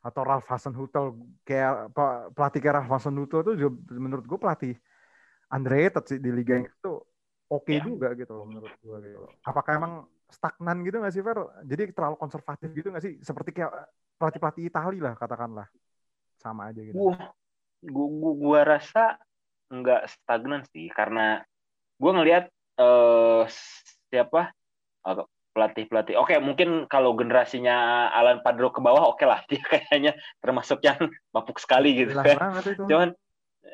atau Ralph Hasenhuttl kayak pe- pelatih kayak Ralph Hasenhuttl itu juga menurut gue pelatih underrated sih di Liga Inggris tuh oke Ya. juga gitu loh menurut gue gitu loh. Apakah emang stagnan gitu nggak sih Fer? Jadi terlalu konservatif gitu nggak sih? Seperti kayak pelatih-pelatih Itali lah katakanlah sama aja gitu. Wah, gua, gua, gua rasa nggak stagnan sih karena gua ngelihat eh, siapa eh, pelatih-pelatih. Oke, mungkin kalau generasinya Alan Padro ke bawah oke lah *laughs* dia kayaknya termasuk yang bapuk sekali gitu Jelas kan. itu. Cuman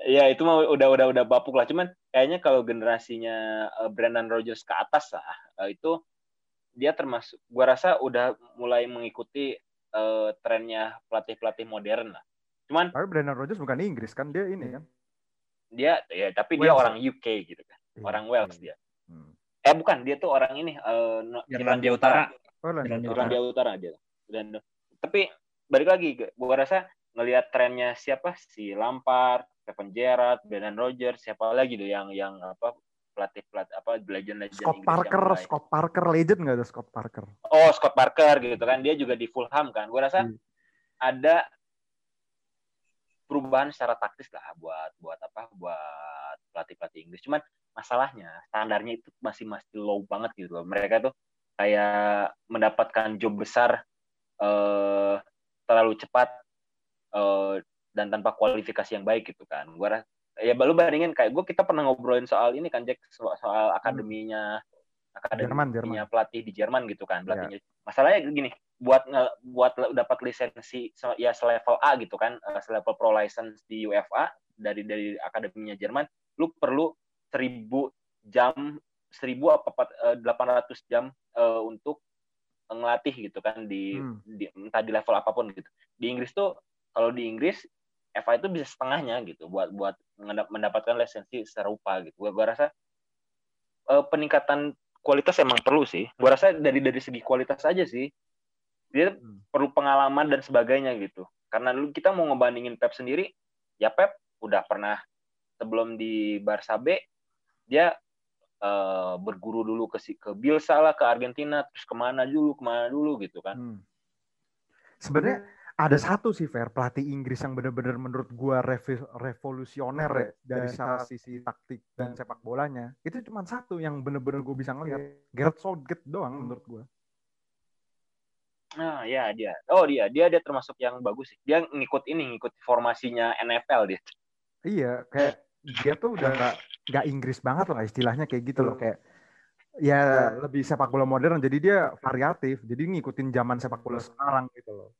ya itu mah udah udah udah bapuk lah. Cuman kayaknya kalau generasinya eh, Brendan Rodgers ke atas lah eh, itu dia termasuk gua rasa udah mulai mengikuti eh, trennya pelatih-pelatih modern lah. Cuman Tapi Brendan Rodgers bukan Inggris kan dia ini kan. dia ya tapi dia Wales. orang UK gitu kan Iya. orang Wales dia Hmm. eh bukan dia tuh orang ini eh, no- Irlandia Utara. Oh. Irlandia Irlandia Utara dia dan tapi balik lagi gua rasa ngelihat trennya siapa si Lampard Kevin Gerrard Brendan Rodgers siapa lagi tuh yang yang apa pelatih pelatih apa legend legend Scott Parker, Scott Parker legend nggak ada Scott Parker? oh Scott Parker gitu kan dia juga di Fulham kan gua rasa Hmm. ada perubahan secara taktis lah buat buat apa buat pelatih pelatih Inggris cuman masalahnya standarnya itu masih masih low banget gitu loh mereka tuh kayak mendapatkan job besar eh, terlalu cepat eh, dan tanpa kualifikasi yang baik gitu kan gua ras- ya baru bandingin kayak gue kita pernah ngobrolin soal ini kan Jack soal, soal akademinya akademinya Jerman, Jerman. pelatih di Jerman gitu kan pelatihnya. Masalahnya gini, buat nge- buat dapat lisensi se- ya selevel A gitu kan, eh, selevel pro license di UEFA dari dari akademinya Jerman, lu perlu 1000 jam 1000 apa empat- eh, 800 jam eh, untuk ngelatih gitu kan di, Hmm. di entah di level apa pun gitu. Di Inggris tuh kalau di Inggris FA itu bisa setengahnya gitu buat buat mendap- mendapatkan lisensi serupa gitu. Gua, gua rasa eh, peningkatan kualitas emang perlu sih. Gua rasa dari dari segi kualitas aja sih. Dia Hmm. perlu pengalaman dan sebagainya gitu. Karena lu kita mau ngebandingin Pep sendiri, ya Pep udah pernah sebelum di Barca B dia eh, berguru dulu ke si ke Bielsa lah ke Argentina terus ke mana dulu ke mana dulu gitu kan. Hmm. Sebenarnya ada satu sih Fer pelatih Inggris yang benar-benar menurut gua revolusioner ya, dari salah sisi taktik dan sepak bolanya. Itu cuma satu yang benar-benar gue bisa ngeliat. Gareth Southgate doang menurut gua. Nah, ya dia. Oh, dia. Dia dia termasuk yang bagus sih. Dia ngikut ini, ngikut formasinya NFL dia. Iya, kayak dia tuh udah nggak nggak Inggris banget lah istilahnya kayak gitu loh kayak ya lebih sepak bola modern jadi dia variatif jadi ngikutin zaman sepak bola sekarang gitu loh.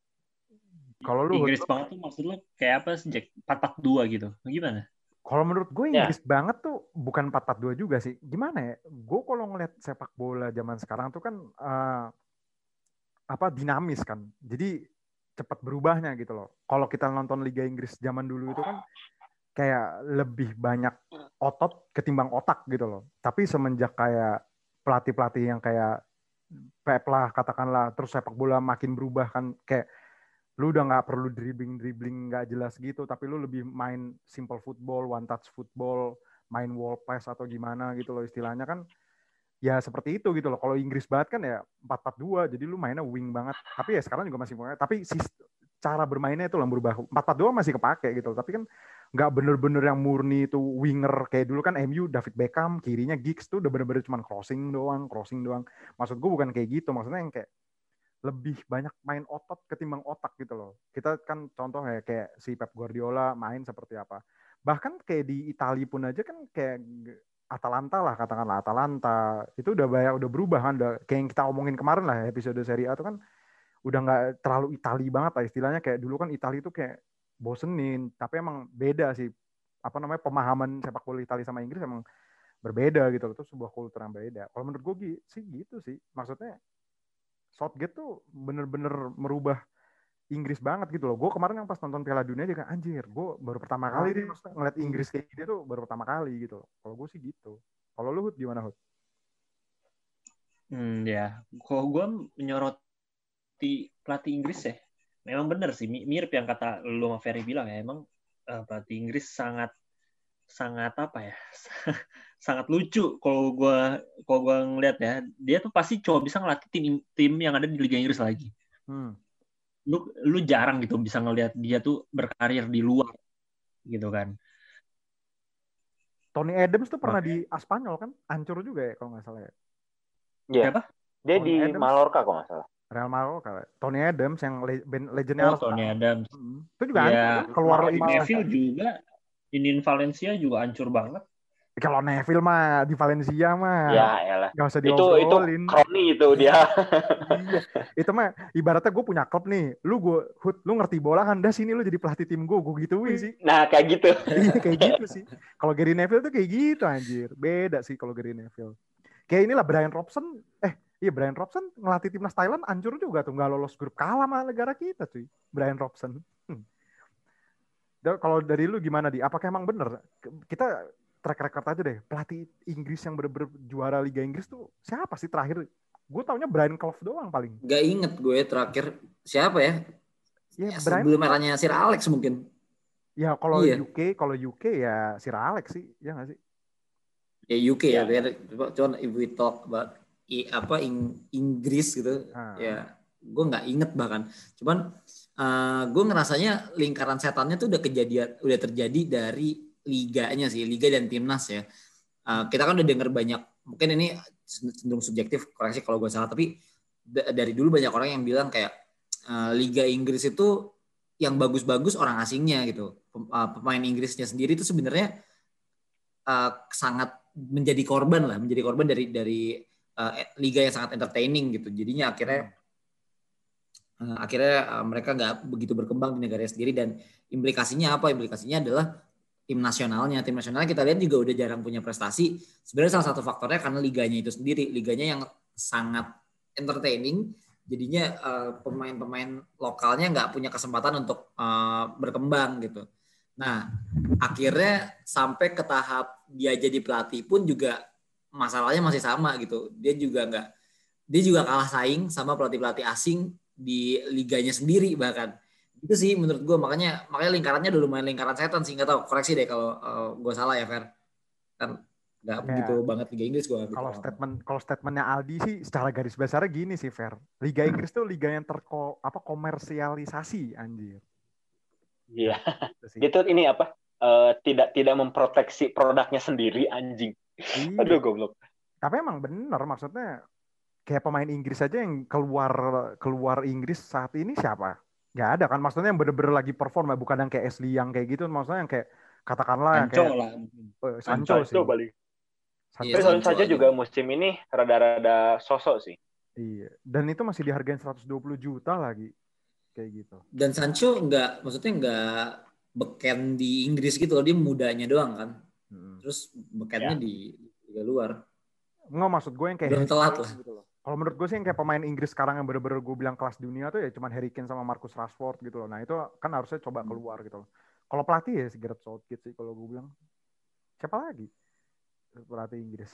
Kalau lu Inggris banget tuh maksud lu kayak apa sih Jack? 442 gitu. Gimana? Kalau menurut gue Ya. Inggris banget tuh bukan 4-4-2 juga sih. Gimana ya? Gue kalau ngeliat sepak bola zaman sekarang tuh kan eh, apa dinamis kan. Jadi cepat berubahnya gitu loh. Kalau kita nonton Liga Inggris zaman dulu itu kan kayak lebih banyak otot ketimbang otak gitu loh. Tapi semenjak kayak pelatih-pelatih yang kayak Pep lah katakanlah terus sepak bola makin berubah kan kayak lu udah nggak perlu dribbling dribbling nggak jelas gitu tapi lu lebih main simple football one touch football main wall pass atau gimana gitu loh istilahnya kan. Ya seperti itu gitu loh. Kalau Inggris banget kan ya 4-4-2 jadi lu mainnya wing banget. Tapi ya sekarang juga masih tapi sis- cara bermainnya itu lah berubah. 4-4-2 masih kepake gitu tapi kan nggak bener-bener yang murni itu winger kayak dulu kan MU David Beckham kirinya Giggs tuh udah bener-bener cuman crossing doang crossing doang. Maksud gue bukan kayak gitu maksudnya yang kayak lebih banyak main otot ketimbang otak gitu loh. Kita kan contoh ya kayak si Pep Guardiola main seperti apa. Bahkan kayak di Italia pun aja kan kayak Atalanta lah katakanlah Atalanta. Itu udah banyak udah berubah kan. Udah kayak yang kita omongin kemarin lah episode Serie A itu kan udah nggak terlalu Itali banget lah istilahnya. Kayak dulu kan Italia itu kayak bosenin tapi emang beda sih. Apa namanya pemahaman sepak bola Italia sama Inggris emang berbeda gitu loh. Itu sebuah kultur yang beda. Kalau menurut gue sih gitu sih. Maksudnya Southgate tuh bener-bener merubah Inggris banget gitu loh. Gue kemarin yang pas nonton Piala Dunia juga anjir, gue baru pertama kali nih maksudnya ngeliat Inggris kayak gini tuh baru pertama kali gitu. Kalau gue sih gitu. Kalau lu Hud gimana Hud? Hmm, ya. Kalau gue menyoroti pelatih Inggris ya, memang benar sih. mi- Mirip yang kata lu sama Ferry bilang ya. Emang eh, pelatih Inggris sangat sangat apa ya? *laughs* sangat lucu kalau gue kalau gue ngeliat ya. Dia tuh pasti coba bisa ngelatih tim tim yang ada di Liga Inggris lagi. Hmm. Lu lu jarang gitu bisa ngeliat dia tuh berkarir di luar gitu kan. Tony Adams tuh pernah Oke. di Aspanyol kan, hancur juga ya kalau nggak salah ya. Iya. Siapa? Dia Tony di Adams. Mallorca kok nggak salah. Real Madrid kali. Tony Adams yang le- legendnya Oh. Tony Adams. Hmm. Itu juga Ya, keluar. Neville juga Inin Valencia juga hancur banget. Kalau Neville mah di Valencia mah Ya, elah. nggak usah Itu itu kroni itu dia. *laughs* iya. Itu mah ibaratnya gue punya klub nih. Lu gue Hud, lu ngerti bola kan? Dah sini lu jadi pelatih tim gue, gue gituin sih. Nah, kayak gitu. *laughs* Iya kayak *laughs* gitu sih. Kalau Gary Neville tuh kayak gitu anjir. Beda sih kalau Gary Neville. Kayak inilah Brian Robson. Eh iya Brian Robson ngelatih timnas Thailand hancur juga tuh nggak lolos grup kalah sama negara kita cuy. Brian Robson. Hmm. Kalau dari lu gimana di? Apakah emang bener? Kita track record aja deh. Pelatih Inggris yang bener-bener juara Liga Inggris tuh siapa sih terakhir? Gue taunya Brian Clough doang paling. Gak inget gue terakhir siapa ya? Ya, Ya, Brian sebelum eranya Sir Alex mungkin. Ya kalau Iya. UK, kalau UK ya Sir Alex sih, ya nggak sih? Ya UK ya, Ya. ya. cuman if we talk about i- apa Ing- Inggris gitu, Ah. ya gue nggak inget bahkan. Cuman eh, gue ngerasanya lingkaran setannya tuh udah kejadian, udah terjadi dari liganya sih, liga dan timnas ya. Eh, kita kan udah denger banyak, mungkin ini cenderung subjektif, koreksi kalau gue salah, tapi da- dari dulu banyak orang yang bilang kayak eh, liga Inggris itu yang bagus-bagus orang asingnya gitu. Pem- Pemain Inggrisnya sendiri itu sebenarnya eh, sangat menjadi korban lah, menjadi korban dari dari uh, liga yang sangat entertaining gitu. Jadinya akhirnya uh, akhirnya uh, mereka nggak begitu berkembang di negara sendiri dan implikasinya apa? Implikasinya adalah tim nasionalnya. Tim nasionalnya kita lihat juga udah jarang punya prestasi. Sebenarnya salah satu faktornya karena liganya itu sendiri, liganya yang sangat entertaining. Jadinya pemain pemain-pemain lokalnya nggak punya kesempatan untuk berkembang gitu. Nah, akhirnya sampai ke tahap dia jadi pelatih pun juga masalahnya masih sama gitu. Dia juga nggak dia juga kalah saing sama pelatih-pelatih asing di liganya sendiri bahkan. Itu sih menurut gue makanya makanya lingkarannya dulu main lingkaran setan sih nggak tahu koreksi deh kalau uh, eh, gue salah ya Fer. Kan nggak ya. begitu banget Liga Inggris gue. Kalau statement kalau statementnya Aldi sih secara garis besarnya gini sih Fer. Liga Inggris tuh liga yang terko apa komersialisasi anjir. Iya. Gitu ini apa? Uh, tidak tidak memproteksi produknya sendiri anjing. Iya. Aduh goblok. Tapi emang bener maksudnya kayak pemain Inggris aja yang keluar keluar Inggris saat ini siapa? Gak ada kan maksudnya yang bener-bener lagi perform bukan yang kayak Ashley yang kayak gitu maksudnya yang kayak katakanlah Sancho kayak, lah. Oh, Sancho, Sancho sih. balik. Sancho, iya, Sancho saja juga musim ini rada-rada sosok sih. Iya. Dan itu masih dihargain 120 juta lagi kayak gitu. Dan Sancho nggak, maksudnya nggak beken di Inggris gitu loh, dia mudanya doang kan. Hmm. Terus bekennya ya. di liga luar. Nggak maksud gue yang kayak Belum telat lah. Gitu loh. Kalau menurut gue sih yang kayak pemain Inggris sekarang yang bener-bener gue bilang kelas dunia tuh ya cuman Harry Kane sama Marcus Rashford gitu loh. Nah itu kan harusnya coba hmm. keluar gitu loh. Kalau pelatih ya si Gareth Southgate sih kalau gue bilang. Siapa lagi? Pelatih Inggris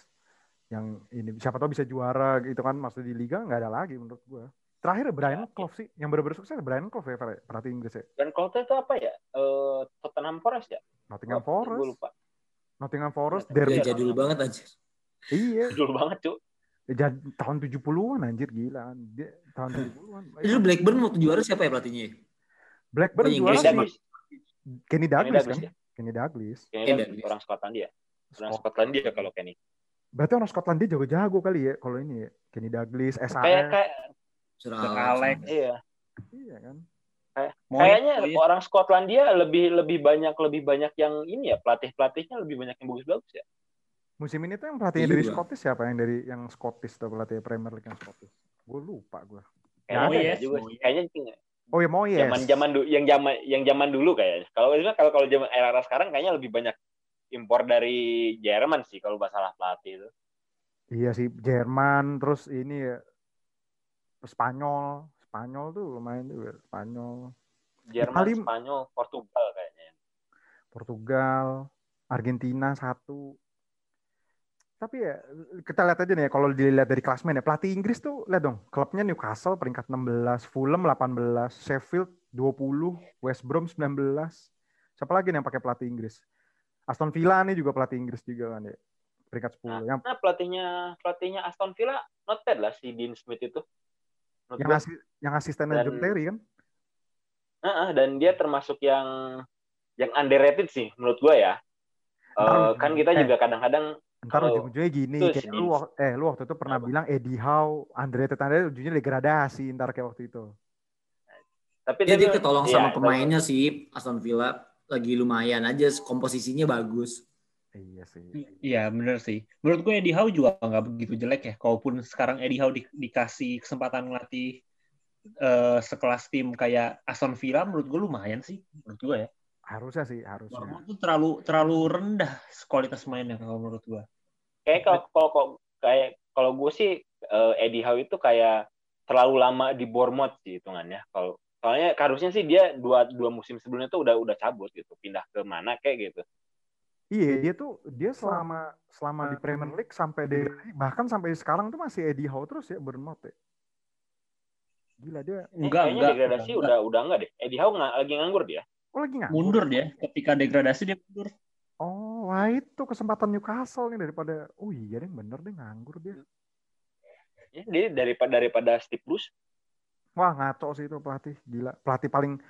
yang ini siapa tahu bisa juara gitu kan maksudnya di liga nggak ada lagi menurut gue. Terakhir Brian. Clough sih, yang benar-benar sukses Brian Clough ya, perhati Inggris ya. Brian Clough itu apa ya? Uh, Tottenham Forest ya? Nottingham oh, Forest. Gue lupa. Nottingham Forest, derby. Ya, jadul banget anjir. Iya. Jadul banget, Cuk. Ya, tahun 70-an anjir gila. Dia tahun 70-an. Itu Blackburn waktu juara siapa ya pelatihnya? Blackburn juara Kenny Kenny Douglas, kan? Ya? Kenny Douglas. Kenny Douglas. Orang Skotlandia. Orang Skotlandia kalau Kenny. Berarti orang Skotlandia jago-jago kali ya kalau ini ya. Kenny Douglas, SAS. Kayak kayak Sir Alex. Iya. Iya kan. Kayak, kayaknya orang Skotlandia lebih lebih banyak lebih banyak yang ini ya pelatih pelatihnya lebih banyak yang bagus-bagus ya. Musim ini tuh yang pelatihnya dari Scottish siapa yang dari yang Scottish tuh pelatih Premier League yang Scottish? Gue lupa gue. Ya, oh iya juga sih. Kayaknya Oh ya mau ya. Zaman zaman dulu yang zaman yang zaman dulu kayaknya. Kalau kalau kalau zaman era sekarang kayaknya lebih banyak impor dari Jerman sih kalau masalah pelatih itu. Iya sih Jerman terus ini ya Spanyol Spanyol tuh lumayan juga Spanyol Jerman Itali, Spanyol Portugal kayaknya Portugal Argentina satu tapi ya kita lihat aja nih ya kalau dilihat dari klasmen ya pelatih Inggris tuh lihat dong klubnya Newcastle peringkat 16 Fulham 18 Sheffield 20 West Brom 19 siapa lagi nih yang pakai pelatih Inggris? Aston Villa nih juga pelatih Inggris juga kan ya peringkat 10 nah, yang nah, pelatihnya pelatihnya Aston Villa not bad lah si Dean Smith itu. Yang asisten yang asistennya John Terry kan? Uh, uh, dan dia termasuk yang yang underrated sih menurut gue ya. Uh, kan kita eh, juga kadang-kadang ntar ujung-ujungnya gini kayak lu eh lu waktu itu pernah apa? bilang Eddie Howe underrated underrated ujungnya degradasi ntar kayak waktu itu. Tapi ya, dia ketolong iya, sama pemainnya sih Aston Villa lagi lumayan aja komposisinya bagus. Iya sih. Iya bener sih. Menurut gue Eddie Howe juga nggak begitu jelek ya. Kalaupun sekarang Eddie Howe di, dikasih kesempatan ngelatih uh, sekelas tim kayak Aston Villa, menurut gue lumayan sih. Menurut gue ya. Harusnya sih, harusnya. Menurut itu terlalu terlalu rendah kualitas mainnya kalau menurut gue. Kayak kalau kalau kayak kalau gue sih uh, Eddie Howe itu kayak terlalu lama di Bournemouth sih hitungannya. Kalau soalnya harusnya sih dia dua dua musim sebelumnya tuh udah udah cabut gitu, pindah ke mana kayak gitu. Iya, dia tuh dia selama selama di Premier League sampai di bahkan sampai sekarang tuh masih Eddie Howe terus ya Bournemouth ya. Gila dia. Enggak, eh, enggak. degradasi enggak. udah udah enggak deh. Eddie Howe nggak lagi nganggur dia. Oh, lagi nganggur. Mundur dia. Ketika degradasi dia mundur. Wah itu kesempatan Newcastle nih daripada oh iya deh bener deh nganggur dia. Ya, dia daripada daripada Steve Bruce. Wah, ngaco sih itu pelatih. Gila. Pelatih paling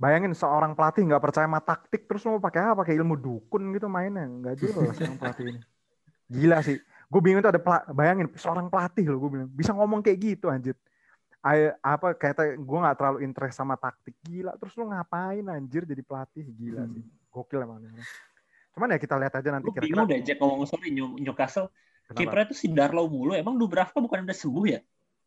Bayangin seorang pelatih nggak percaya sama taktik terus mau pakai apa? Pakai ilmu dukun gitu mainnya. Nggak jelas seorang pelatih ini. Gila sih. Gue bingung tuh ada bayangin seorang pelatih loh gue bilang bisa ngomong kayak gitu anjir. Ay, apa kayak gue nggak terlalu interest sama taktik gila terus lu ngapain anjir jadi pelatih gila hmm. sih gokil emang cuman ya kita lihat aja nanti kira-kira bingung deh Jack ngomong sorry Newcastle? Kipernya tuh si Darlow mulu. Emang Dubravka bukan udah sembuh ya?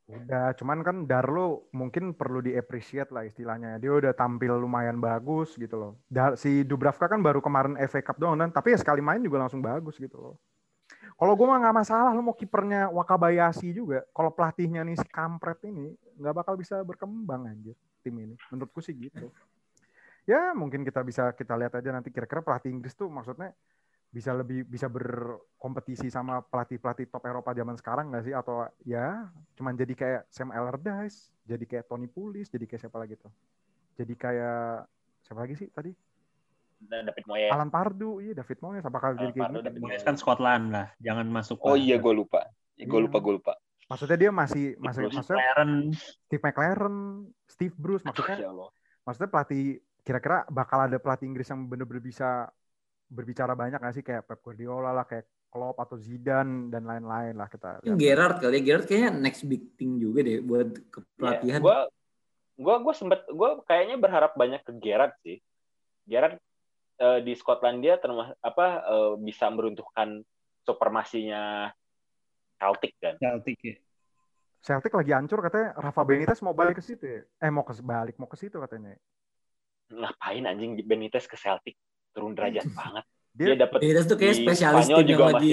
Udah, cuman kan Darlo mungkin perlu di-appreciate lah istilahnya. Dia udah tampil lumayan bagus gitu loh. Dar si Dubravka kan baru kemarin FA Cup doang dan tapi ya sekali main juga langsung bagus gitu loh. Kalau gue mah nggak masalah lo mau kipernya Wakabayashi juga. Kalau pelatihnya nih si kampret ini nggak bakal bisa berkembang anjir tim ini. Menurutku sih gitu. Ya mungkin kita bisa kita lihat aja nanti kira-kira pelatih Inggris tuh maksudnya bisa lebih bisa berkompetisi sama pelatih-pelatih top Eropa zaman sekarang nggak sih atau ya cuman jadi kayak Sam Allardyce, jadi kayak Tony Pulis, jadi kayak siapa lagi tuh? Jadi kayak siapa lagi sih tadi? David Moyes. Alan Pardu, iya David Moyes apakah jadi Alan kayak Pardew, gitu? David Moyes kan Scotland lah. Jangan masuk. Oh iya gue lupa. Gue Iya. lupa, gue lupa. Maksudnya dia masih masih Bruce maksudnya McLaren. Steve McLaren, Steve Bruce maksudnya Ya Allah. maksudnya pelatih kira-kira bakal ada pelatih Inggris yang bener-bener bisa berbicara banyak nggak sih kayak Pep Guardiola lah kayak Klopp atau Zidane dan lain-lain lah kita Yang lihat. Gerrard kali ya. Gerrard kayaknya next big thing juga deh buat kepelatihan. Gue gue gue sempet gue kayaknya berharap banyak ke Gerrard sih. Gerrard eh, di Skotlandia termas apa eh, bisa meruntuhkan supremasinya Celtic kan. Celtic ya. Celtic lagi hancur katanya Rafa Benitez mau balik ke situ ya. Eh mau ke balik mau ke situ katanya. Ngapain anjing Benitez ke Celtic turun derajat *laughs* banget. Dia, Dia dapat Benitez tuh kayak spesialis Spanyol tim yang juga lagi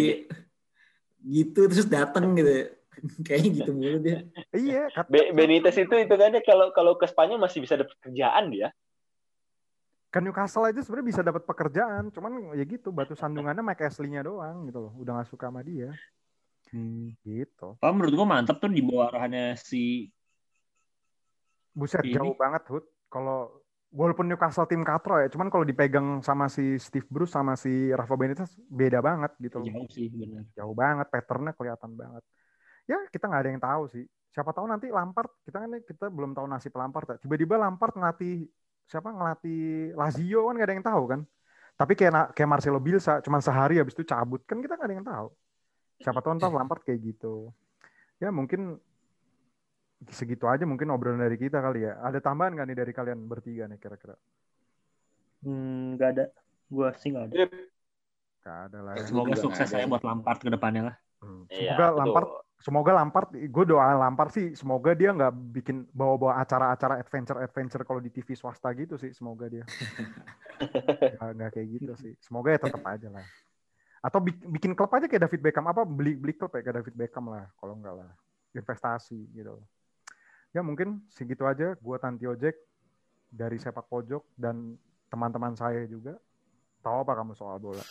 gitu terus datang gitu. *laughs* Kayaknya gitu mulu dia. *laughs* iya Be- Benitez itu itu kan kalau kalau ke Spanyol masih bisa dapat kerjaan dia. kan Newcastle aja sebenarnya bisa dapat pekerjaan, cuman ya gitu batu sandungannya Mike Ashley-nya doang gitu loh. Udah gak suka sama dia. Hmm. Gitu. Oh, menurut gua mantap tuh di bawah arahannya si Buset Ini. jauh banget Hud. Kalau walaupun Newcastle tim katro ya, cuman kalau dipegang sama si Steve Bruce sama si Rafa Benitez beda banget gitu loh. jauh sih benar. Jauh banget, patternnya kelihatan banget. Ya kita nggak ada yang tahu sih. Siapa tahu nanti Lampard, kita kan kita belum tahu nasib Lampard. ya. Tiba-tiba Lampard ngelatih siapa ngelatih Lazio kan nggak ada yang tahu kan. Tapi kayak kayak Marcelo Bielsa, cuman sehari habis itu cabut kan kita nggak ada yang tahu. Siapa tahu ntar Lampard kayak gitu. Ya mungkin segitu aja mungkin obrolan dari kita kali ya. Ada tambahan nggak nih dari kalian bertiga nih kira-kira? Hmm, nggak ada. Gua sih nggak ada. Gak ada lah. ya. Semoga sukses nggak saya buat Lampard ke depannya lah. Hmm. Iya, Semoga betul. Lampard semoga Lampard gue doa Lampard sih semoga dia nggak bikin bawa-bawa acara-acara adventure-adventure kalau di TV swasta gitu sih semoga dia *laughs* nggak, nggak kayak gitu sih semoga ya tetap aja lah atau bik- bikin klub aja kayak David Beckham apa beli beli klub ya kayak David Beckham lah kalau enggak lah investasi gitu ya mungkin segitu aja. Gue Tanti Ojek dari sepak pojok dan teman-teman saya juga. Tahu apa kamu soal bola